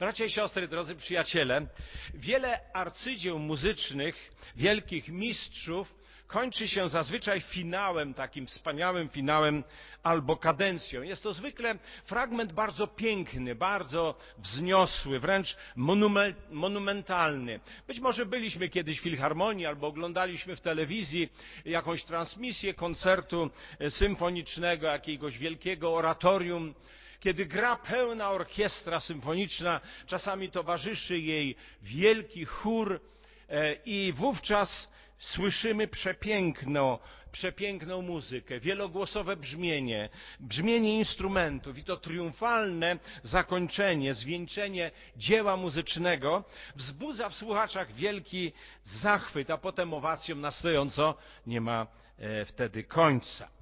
Bracia i siostry, drodzy przyjaciele, wiele arcydzieł muzycznych, wielkich mistrzów kończy się zazwyczaj finałem, takim wspaniałym finałem albo kadencją. Jest to zwykle fragment bardzo piękny, bardzo wzniosły, wręcz monumentalny. Być może byliśmy kiedyś w filharmonii albo oglądaliśmy w telewizji jakąś transmisję koncertu symfonicznego, jakiegoś wielkiego oratorium kiedy gra pełna orkiestra symfoniczna, czasami towarzyszy jej wielki chór e, i wówczas słyszymy przepiękno, przepiękną muzykę, wielogłosowe brzmienie, brzmienie instrumentów i to triumfalne zakończenie, zwieńczenie dzieła muzycznego wzbudza w słuchaczach wielki zachwyt, a potem owacją na stojąco nie ma e, wtedy końca.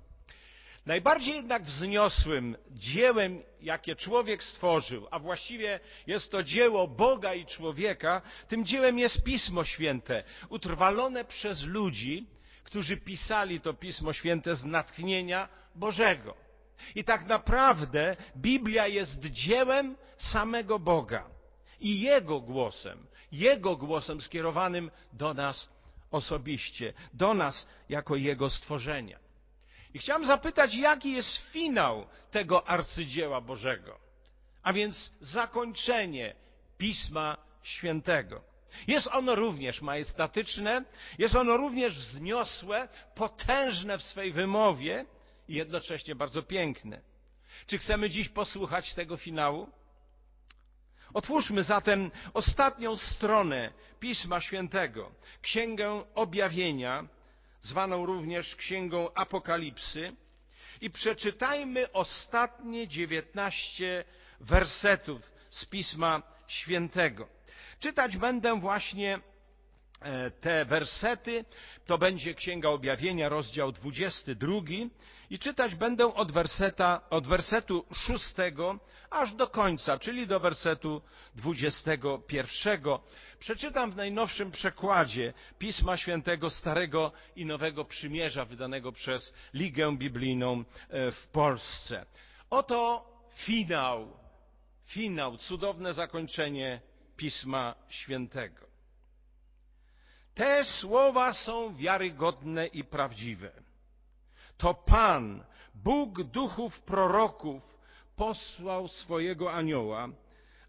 Najbardziej jednak wzniosłym dziełem, jakie człowiek stworzył, a właściwie jest to dzieło Boga i człowieka, tym dziełem jest Pismo Święte, utrwalone przez ludzi, którzy pisali to Pismo Święte z natchnienia Bożego. I tak naprawdę Biblia jest dziełem samego Boga i Jego głosem, Jego głosem skierowanym do nas osobiście, do nas jako Jego stworzenia. I chciałem zapytać, jaki jest finał tego arcydzieła Bożego, a więc zakończenie Pisma Świętego. Jest ono również majestatyczne, jest ono również wzniosłe, potężne w swej wymowie i jednocześnie bardzo piękne. Czy chcemy dziś posłuchać tego finału? Otwórzmy zatem ostatnią stronę Pisma Świętego, Księgę Objawienia, zwaną również Księgą Apokalipsy, i przeczytajmy ostatnie dziewiętnaście wersetów z Pisma Świętego. Czytać będę właśnie te wersety, to będzie Księga Objawienia, rozdział 22 i czytać będę od, werseta, od wersetu 6 aż do końca, czyli do wersetu 21. Przeczytam w najnowszym przekładzie Pisma Świętego Starego i Nowego Przymierza, wydanego przez Ligę Biblijną e, w Polsce. Oto finał, finał, cudowne zakończenie Pisma Świętego. Te słowa są wiarygodne i prawdziwe. To Pan, Bóg duchów proroków, posłał swojego anioła,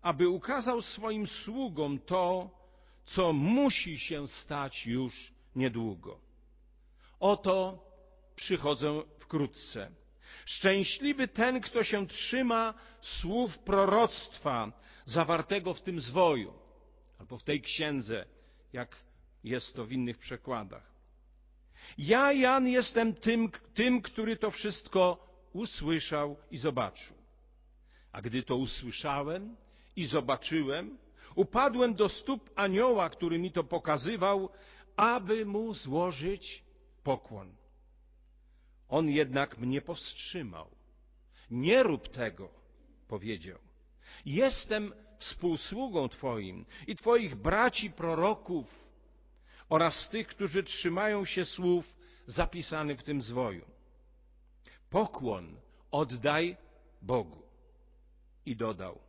aby ukazał swoim sługom to, co musi się stać już niedługo. Oto przychodzę wkrótce. Szczęśliwy ten, kto się trzyma słów proroctwa zawartego w tym zwoju, albo w tej księdze, jak jest to w innych przekładach. Ja, Jan, jestem tym, tym, który to wszystko usłyszał i zobaczył. A gdy to usłyszałem i zobaczyłem, upadłem do stóp anioła, który mi to pokazywał, aby mu złożyć pokłon. On jednak mnie powstrzymał. Nie rób tego, powiedział. Jestem współsługą Twoim i Twoich braci proroków oraz tych, którzy trzymają się słów zapisanych w tym zwoju. Pokłon oddaj Bogu. I dodał,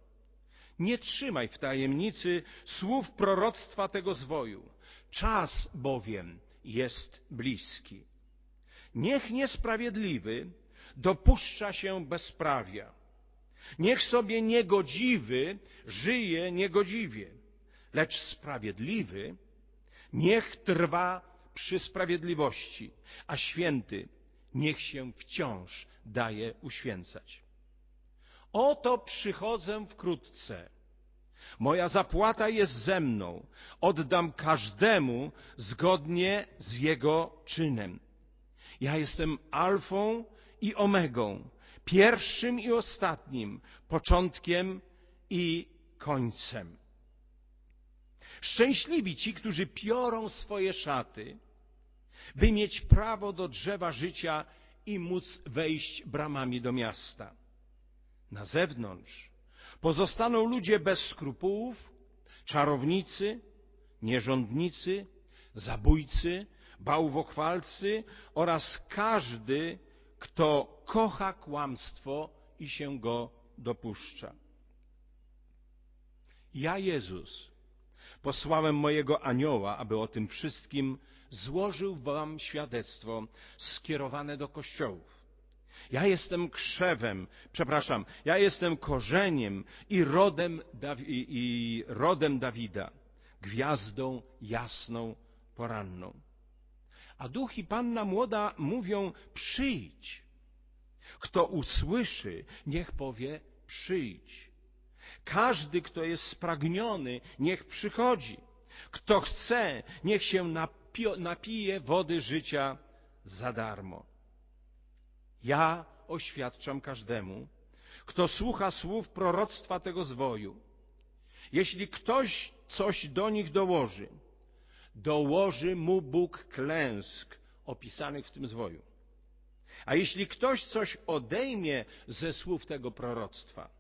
nie trzymaj w tajemnicy słów proroctwa tego zwoju. Czas bowiem jest bliski. Niech niesprawiedliwy dopuszcza się bezprawia. Niech sobie niegodziwy żyje niegodziwie, lecz sprawiedliwy niech trwa przy sprawiedliwości, a święty niech się wciąż daje uświęcać. Oto przychodzę wkrótce. Moja zapłata jest ze mną. Oddam każdemu zgodnie z jego czynem. Ja jestem alfą i omegą, pierwszym i ostatnim, początkiem i końcem. Szczęśliwi ci, którzy piorą swoje szaty, by mieć prawo do drzewa życia i móc wejść bramami do miasta. Na zewnątrz pozostaną ludzie bez skrupułów, czarownicy, nierządnicy, zabójcy, bałwochwalcy oraz każdy, kto kocha kłamstwo i się go dopuszcza. Ja, Jezus, posłałem mojego anioła, aby o tym wszystkim złożył wam świadectwo skierowane do kościołów. Ja jestem krzewem, przepraszam, ja jestem korzeniem i rodem, Dawi i rodem Dawida, gwiazdą jasną poranną. A duch i panna młoda mówią: przyjdź. Kto usłyszy, niech powie: przyjdź. Każdy, kto jest spragniony, niech przychodzi. Kto chce, niech się napije wody życia za darmo. Ja oświadczam każdemu, kto słucha słów proroctwa tego zwoju. Jeśli ktoś coś do nich dołoży, dołoży mu Bóg klęsk opisanych w tym zwoju. A jeśli ktoś coś odejmie ze słów tego proroctwa,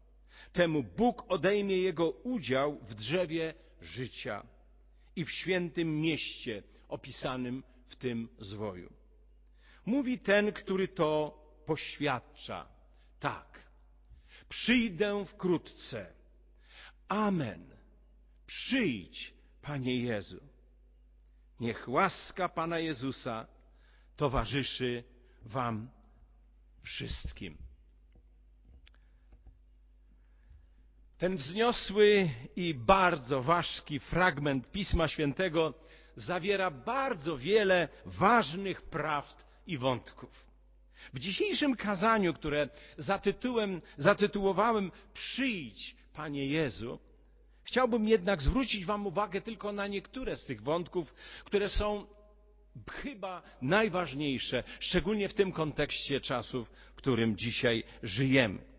temu Bóg odejmie jego udział w drzewie życia i w świętym mieście opisanym w tym zwoju. Mówi ten, który to poświadcza. Tak, przyjdę wkrótce. Amen. Przyjdź, Panie Jezu. Niech łaska Pana Jezusa towarzyszy Wam wszystkim. Ten wzniosły i bardzo ważki fragment Pisma Świętego zawiera bardzo wiele ważnych prawd i wątków. W dzisiejszym kazaniu, które zatytułowałem Przyjdź, Panie Jezu, chciałbym jednak zwrócić Wam uwagę tylko na niektóre z tych wątków, które są chyba najważniejsze, szczególnie w tym kontekście czasów, w którym dzisiaj żyjemy.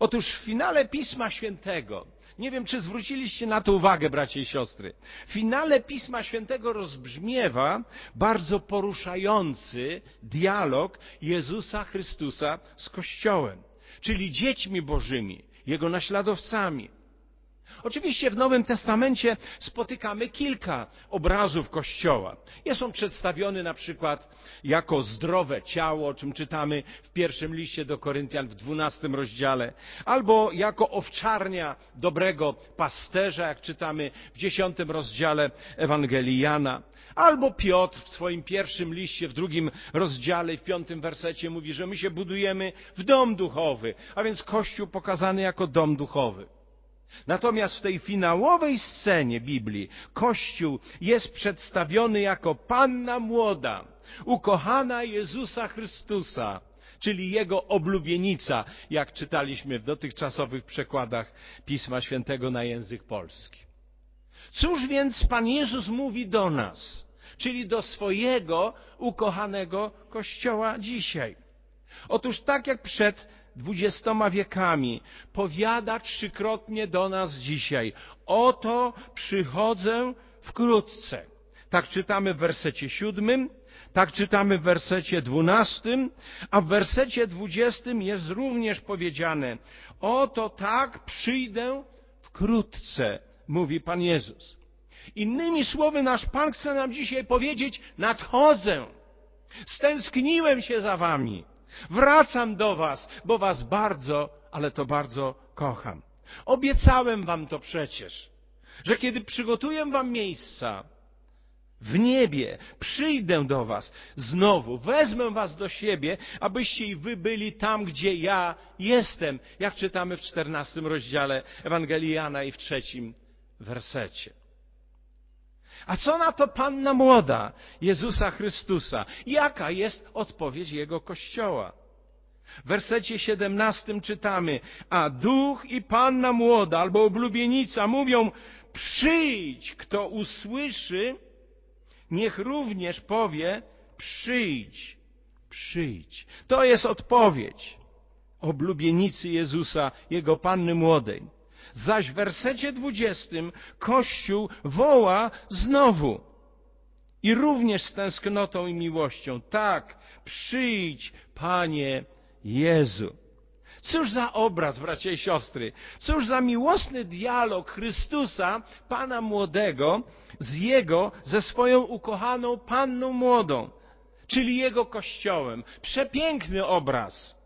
Otóż w finale Pisma Świętego, nie wiem czy zwróciliście na to uwagę, bracie i siostry, w finale Pisma Świętego rozbrzmiewa bardzo poruszający dialog Jezusa Chrystusa z Kościołem, czyli dziećmi Bożymi, Jego naśladowcami. Oczywiście w Nowym Testamencie spotykamy kilka obrazów Kościoła. Jest on przedstawiony na przykład jako zdrowe ciało, o czym czytamy w pierwszym liście do Koryntian w dwunastym rozdziale, albo jako owczarnia dobrego pasterza, jak czytamy w dziesiątym rozdziale Ewangelii Jana. Albo Piotr w swoim pierwszym liście, w drugim rozdziale w piątym wersecie mówi, że my się budujemy w dom duchowy, a więc Kościół pokazany jako dom duchowy. Natomiast w tej finałowej scenie Biblii Kościół jest przedstawiony jako panna młoda, ukochana Jezusa Chrystusa, czyli Jego oblubienica, jak czytaliśmy w dotychczasowych przekładach Pisma Świętego na język polski. Cóż więc Pan Jezus mówi do nas, czyli do swojego ukochanego Kościoła dzisiaj? Otóż tak jak przed dwudziestoma wiekami, powiada trzykrotnie do nas dzisiaj: Oto przychodzę wkrótce. Tak czytamy w wersecie siódmym, tak czytamy w wersecie dwunastym, a w wersecie dwudziestym jest również powiedziane: Oto tak przyjdę wkrótce, mówi Pan Jezus. Innymi słowy, nasz Pan chce nam dzisiaj powiedzieć: Nadchodzę. Stęskniłem się za wami. Wracam do Was, bo Was bardzo, ale to bardzo kocham. Obiecałem Wam to przecież, że kiedy przygotuję Wam miejsca w niebie, przyjdę do Was znowu, wezmę Was do siebie, abyście i Wy byli tam, gdzie ja jestem, jak czytamy w czternastym rozdziale Ewangelii Jana i w trzecim wersecie. A co na to panna młoda Jezusa Chrystusa? Jaka jest odpowiedź Jego Kościoła? W wersecie 17 czytamy, a duch i panna młoda albo oblubienica mówią, przyjdź, kto usłyszy, niech również powie, przyjdź, przyjdź. To jest odpowiedź oblubienicy Jezusa, Jego panny młodej. Zaś w wersecie dwudziestym Kościół woła znowu. I również z tęsknotą i miłością. Tak, przyjdź, Panie Jezu. Cóż za obraz, bracia i siostry, cóż za miłosny dialog Chrystusa, Pana młodego, z Jego, ze swoją ukochaną Panną młodą, czyli Jego Kościołem. Przepiękny obraz.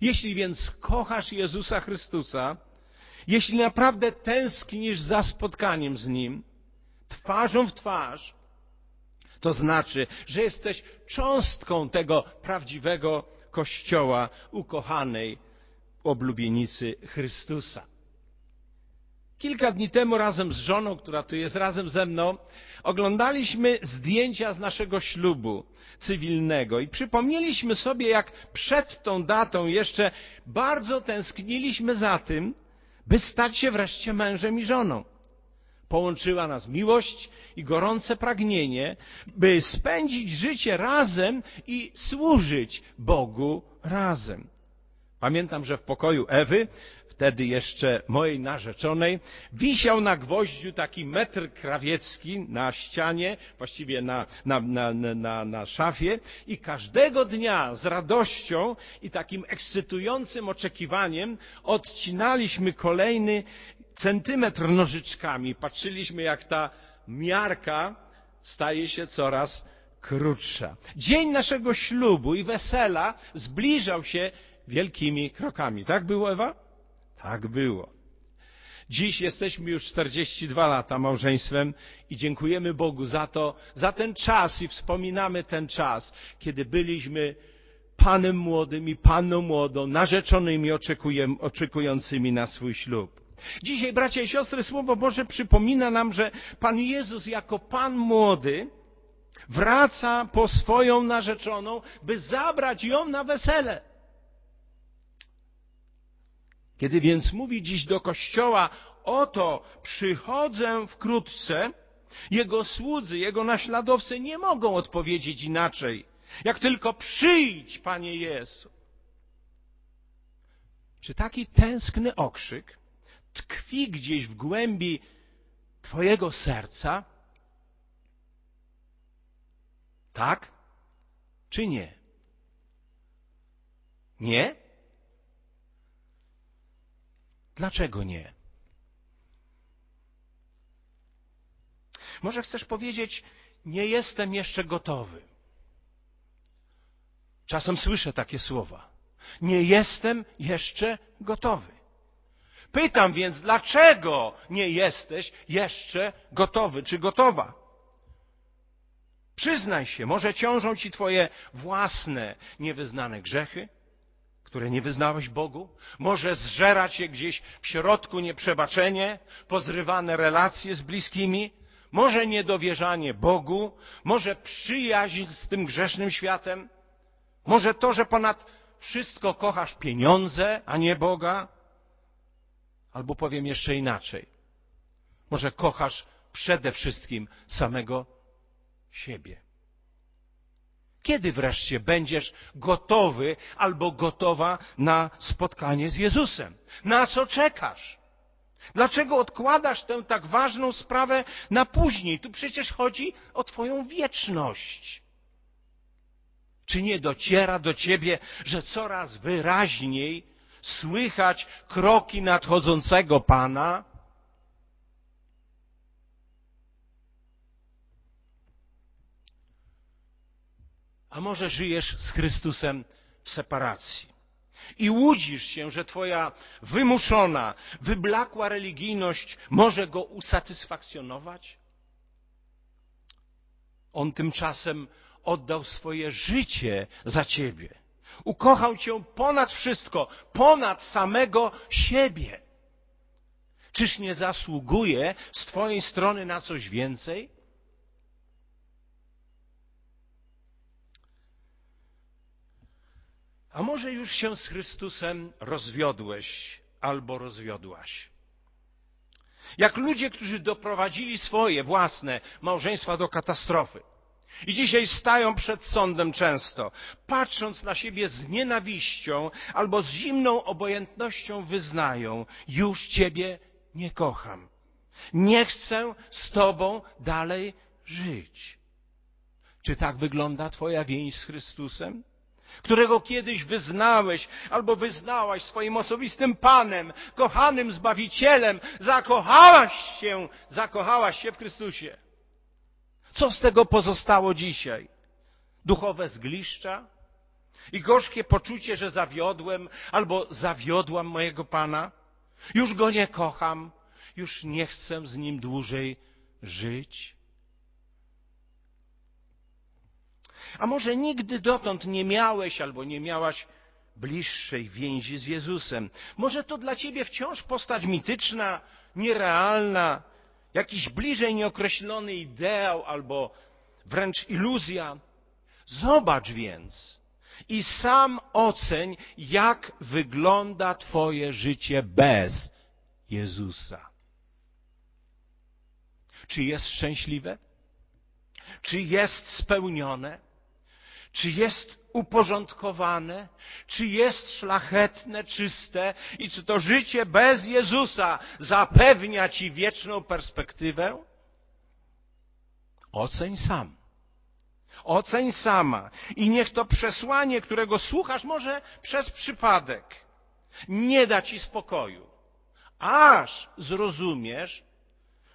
Jeśli więc kochasz Jezusa Chrystusa, jeśli naprawdę tęsknisz za spotkaniem z Nim, twarzą w twarz, to znaczy, że jesteś cząstką tego prawdziwego Kościoła ukochanej oblubienicy Chrystusa. Kilka dni temu razem z żoną, która tu jest razem ze mną, oglądaliśmy zdjęcia z naszego ślubu cywilnego i przypomnieliśmy sobie, jak przed tą datą jeszcze bardzo tęskniliśmy za tym, by stać się wreszcie mężem i żoną. Połączyła nas miłość i gorące pragnienie, by spędzić życie razem i służyć Bogu razem. Pamiętam, że w pokoju Ewy, wtedy jeszcze mojej narzeczonej, wisiał na gwoździu taki metr krawiecki na ścianie, właściwie na, na, na, na, na szafie i każdego dnia z radością i takim ekscytującym oczekiwaniem odcinaliśmy kolejny centymetr nożyczkami. Patrzyliśmy, jak ta miarka staje się coraz krótsza. Dzień naszego ślubu i wesela zbliżał się wielkimi krokami. Tak było, Ewa? Tak było. Dziś jesteśmy już 42 lata małżeństwem i dziękujemy Bogu za to, za ten czas i wspominamy ten czas, kiedy byliśmy panem młodym i panną młodą, narzeczonymi oczekującymi na swój ślub. Dzisiaj, bracia i siostry, Słowo Boże przypomina nam, że Pan Jezus jako Pan młody wraca po swoją narzeczoną, by zabrać ją na wesele. Kiedy więc mówi dziś do Kościoła, oto przychodzę wkrótce, jego słudzy, jego naśladowcy nie mogą odpowiedzieć inaczej, jak tylko przyjdź, Panie Jezu. Czy taki tęskny okrzyk tkwi gdzieś w głębi Twojego serca? Tak czy nie? Nie? Dlaczego nie? Może chcesz powiedzieć, nie jestem jeszcze gotowy. Czasem słyszę takie słowa. Nie jestem jeszcze gotowy. Pytam więc, dlaczego nie jesteś jeszcze gotowy czy gotowa? Przyznaj się, może ciążą ci twoje własne niewyznane grzechy? Które nie wyznałeś Bogu? Może zżera cię gdzieś w środku nieprzebaczenie, pozrywane relacje z bliskimi? Może niedowierzanie Bogu? Może przyjaźń z tym grzesznym światem? Może to, że ponad wszystko kochasz pieniądze, a nie Boga? Albo powiem jeszcze inaczej. Może kochasz przede wszystkim samego siebie. Kiedy wreszcie będziesz gotowy albo gotowa na spotkanie z Jezusem? Na co czekasz? Dlaczego odkładasz tę tak ważną sprawę na później? Tu przecież chodzi o Twoją wieczność. Czy nie dociera do Ciebie, że coraz wyraźniej słychać kroki nadchodzącego Pana? A może żyjesz z Chrystusem w separacji i łudzisz się, że Twoja wymuszona, wyblakła religijność może go usatysfakcjonować? On tymczasem oddał swoje życie za Ciebie. Ukochał Cię ponad wszystko, ponad samego siebie. Czyż nie zasługuje z Twojej strony na coś więcej? A może już się z Chrystusem rozwiodłeś albo rozwiodłaś? Jak ludzie, którzy doprowadzili swoje własne małżeństwa do katastrofy. I dzisiaj stają przed sądem często, patrząc na siebie z nienawiścią albo z zimną obojętnością wyznają: Już Ciebie nie kocham. Nie chcę z Tobą dalej żyć. Czy tak wygląda Twoja więź z Chrystusem? Którego kiedyś wyznałeś albo wyznałaś swoim osobistym Panem, kochanym Zbawicielem, zakochałaś się, zakochałaś się w Chrystusie. Co z tego pozostało dzisiaj? Duchowe zgliszcza i gorzkie poczucie, że zawiodłem albo zawiodłam mojego Pana? Już go nie kocham, już nie chcę z nim dłużej żyć. A może nigdy dotąd nie miałeś albo nie miałaś bliższej więzi z Jezusem. Może to dla ciebie wciąż postać mityczna, nierealna, jakiś bliżej nieokreślony ideał albo wręcz iluzja. Zobacz więc i sam oceń, jak wygląda Twoje życie bez Jezusa. Czy jest szczęśliwe? Czy jest spełnione? Czy jest uporządkowane? Czy jest szlachetne, czyste? I czy to życie bez Jezusa zapewnia Ci wieczną perspektywę? Oceń sam. Oceń sama. I niech to przesłanie, którego słuchasz, może przez przypadek, nie da Ci spokoju. Aż zrozumiesz,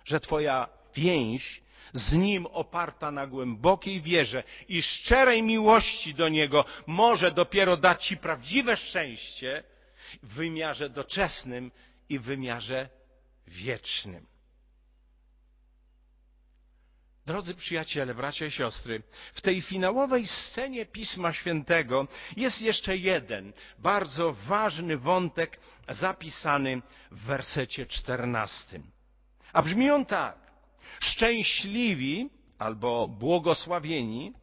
że Twoja więź z Nim oparta na głębokiej wierze i szczerej miłości do Niego może dopiero dać Ci prawdziwe szczęście w wymiarze doczesnym i w wymiarze wiecznym. Drodzy przyjaciele, bracia i siostry, w tej finałowej scenie Pisma Świętego jest jeszcze jeden bardzo ważny wątek zapisany w wersecie czternastym. A brzmi on tak szczęśliwi albo błogosławieni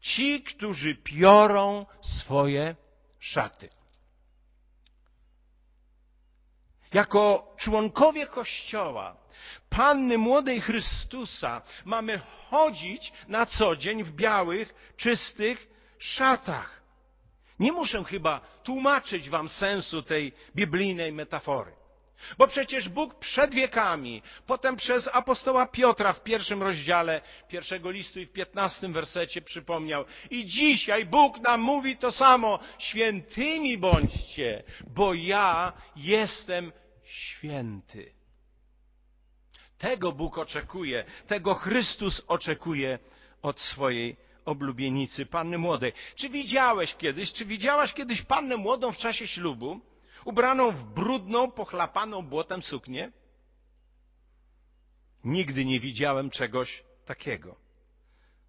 ci, którzy piorą swoje szaty. Jako członkowie Kościoła, Panny Młodej Chrystusa, mamy chodzić na co dzień w białych, czystych szatach. Nie muszę chyba tłumaczyć Wam sensu tej biblijnej metafory. Bo przecież Bóg przed wiekami, potem przez apostoła Piotra w pierwszym rozdziale pierwszego listu i w piętnastym wersecie przypomniał. I dzisiaj Bóg nam mówi to samo. Świętymi bądźcie, bo ja jestem święty. Tego Bóg oczekuje, tego Chrystus oczekuje od swojej oblubienicy, panny młodej. Czy widziałeś kiedyś, czy widziałaś kiedyś pannę młodą w czasie ślubu? Ubraną w brudną, pochlapaną błotem suknię? Nigdy nie widziałem czegoś takiego.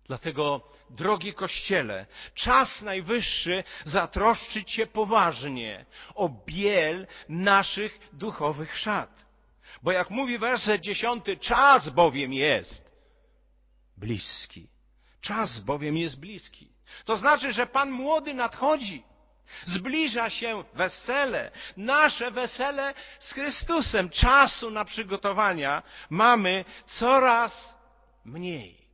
Dlatego, drogi Kościele, czas najwyższy zatroszczyć się poważnie o biel naszych duchowych szat. Bo jak mówi werset dziesiąty, czas bowiem jest bliski. Czas bowiem jest bliski. To znaczy, że Pan młody nadchodzi. Zbliża się wesele, nasze wesele z Chrystusem. Czasu na przygotowania mamy coraz mniej.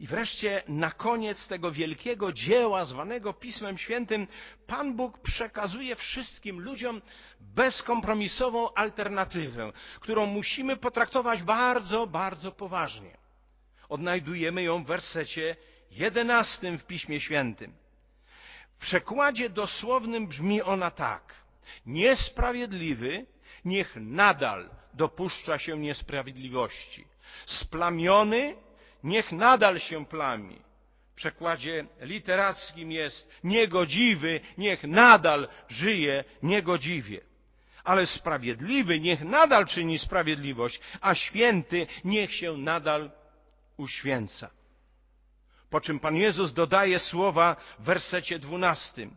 I wreszcie na koniec tego wielkiego dzieła zwanego Pismem Świętym Pan Bóg przekazuje wszystkim ludziom bezkompromisową alternatywę, którą musimy potraktować bardzo, bardzo poważnie. Odnajdujemy ją w wersecie jedenastym w Piśmie Świętym. W przekładzie dosłownym brzmi ona tak. Niesprawiedliwy niech nadal dopuszcza się niesprawiedliwości. Splamiony niech nadal się plami. W przekładzie literackim jest niegodziwy niech nadal żyje niegodziwie. Ale sprawiedliwy niech nadal czyni sprawiedliwość, a święty niech się nadal uświęca. Po czym Pan Jezus dodaje słowa w wersecie dwunastym.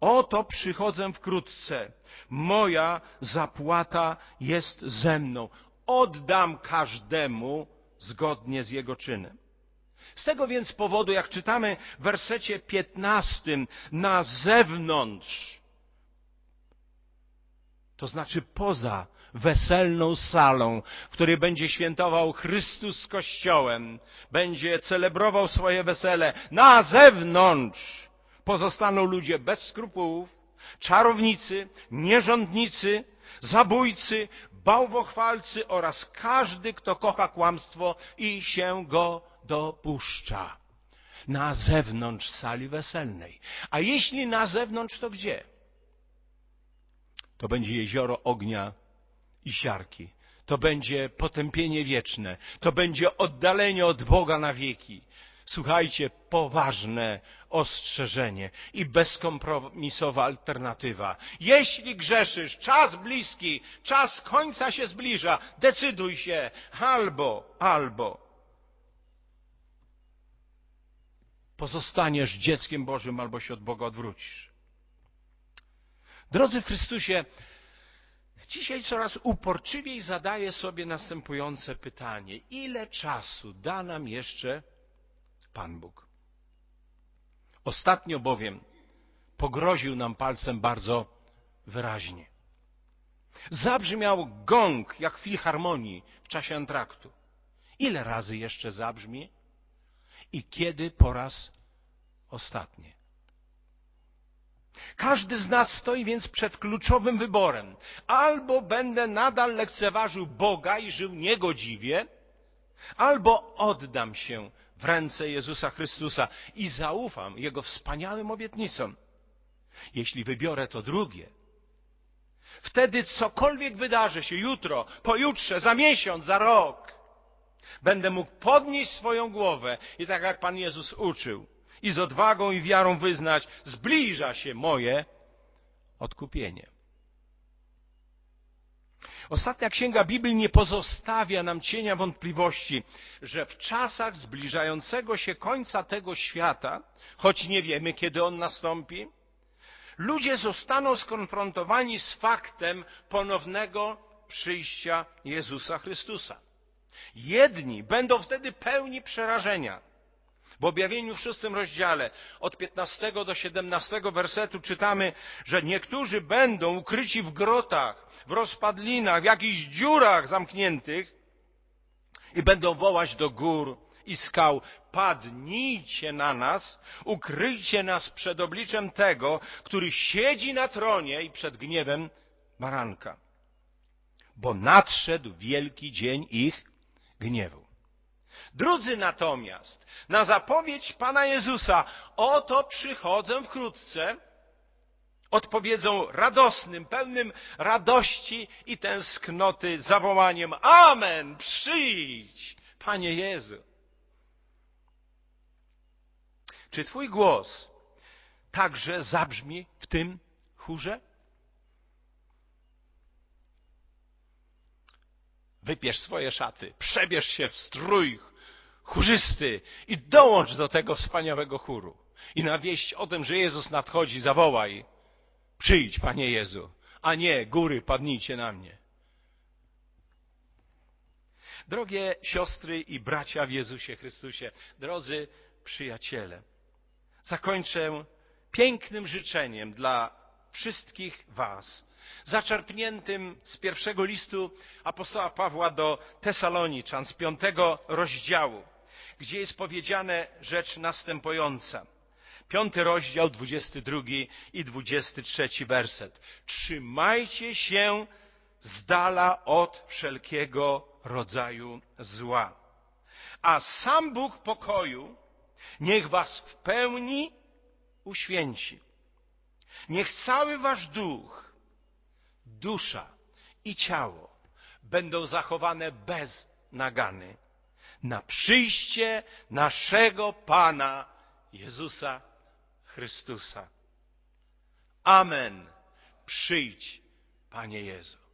Oto przychodzę wkrótce. Moja zapłata jest ze mną. Oddam każdemu zgodnie z jego czynem. Z tego więc powodu, jak czytamy w wersecie piętnastym, na zewnątrz, to znaczy poza weselną salą, w której będzie świętował Chrystus z Kościołem, będzie celebrował swoje wesele. Na zewnątrz pozostaną ludzie bez skrupułów, czarownicy, nierządnicy, zabójcy, bałwochwalcy oraz każdy, kto kocha kłamstwo i się go dopuszcza. Na zewnątrz sali weselnej. A jeśli na zewnątrz, to gdzie? To będzie jezioro ognia i siarki. To będzie potępienie wieczne. To będzie oddalenie od Boga na wieki. Słuchajcie, poważne ostrzeżenie i bezkompromisowa alternatywa. Jeśli grzeszysz, czas bliski, czas końca się zbliża, decyduj się albo, albo. Pozostaniesz dzieckiem Bożym albo się od Boga odwrócisz. Drodzy w Chrystusie, dzisiaj coraz uporczywiej zadaję sobie następujące pytanie: ile czasu da nam jeszcze Pan Bóg? Ostatnio bowiem pogroził nam palcem bardzo wyraźnie. Zabrzmiał gong jak filharmonii w czasie antraktu. Ile razy jeszcze zabrzmi? I kiedy po raz ostatni? Każdy z nas stoi więc przed kluczowym wyborem. Albo będę nadal lekceważył Boga i żył niegodziwie, albo oddam się w ręce Jezusa Chrystusa i zaufam Jego wspaniałym obietnicom. Jeśli wybiorę to drugie, wtedy cokolwiek wydarzy się jutro, pojutrze, za miesiąc, za rok, będę mógł podnieść swoją głowę i tak jak Pan Jezus uczył, i z odwagą i wiarą wyznać, zbliża się moje odkupienie. Ostatnia księga Biblii nie pozostawia nam cienia wątpliwości, że w czasach zbliżającego się końca tego świata, choć nie wiemy, kiedy on nastąpi, ludzie zostaną skonfrontowani z faktem ponownego przyjścia Jezusa Chrystusa. Jedni będą wtedy pełni przerażenia, w objawieniu w szóstym rozdziale od 15 do 17 wersetu czytamy, że niektórzy będą ukryci w grotach, w rozpadlinach, w jakichś dziurach zamkniętych i będą wołać do gór i skał, padnijcie na nas, ukryjcie nas przed obliczem tego, który siedzi na tronie i przed gniewem baranka. Bo nadszedł wielki dzień ich gniewu. Drudzy natomiast na zapowiedź Pana Jezusa, oto przychodzę wkrótce, odpowiedzą radosnym, pełnym radości i tęsknoty zawołaniem Amen, przyjdź, Panie Jezu. Czy Twój głos także zabrzmi w tym chórze? Wypierz swoje szaty, przebierz się w strój chórzysty i dołącz do tego wspaniałego chóru. I na wieść o tym, że Jezus nadchodzi, zawołaj, przyjdź, Panie Jezu, a nie, góry, padnijcie na mnie. Drogie siostry i bracia w Jezusie Chrystusie, drodzy przyjaciele, zakończę pięknym życzeniem dla wszystkich Was, zaczerpniętym z pierwszego listu apostoła Pawła do Tesaloniczan, z piątego rozdziału gdzie jest powiedziane rzecz następująca. Piąty rozdział, dwudziesty drugi i dwudziesty trzeci werset. Trzymajcie się z dala od wszelkiego rodzaju zła. A sam Bóg pokoju niech was w pełni uświęci. Niech cały wasz duch, dusza i ciało będą zachowane bez nagany na przyjście naszego Pana Jezusa Chrystusa. Amen. Przyjdź, Panie Jezu.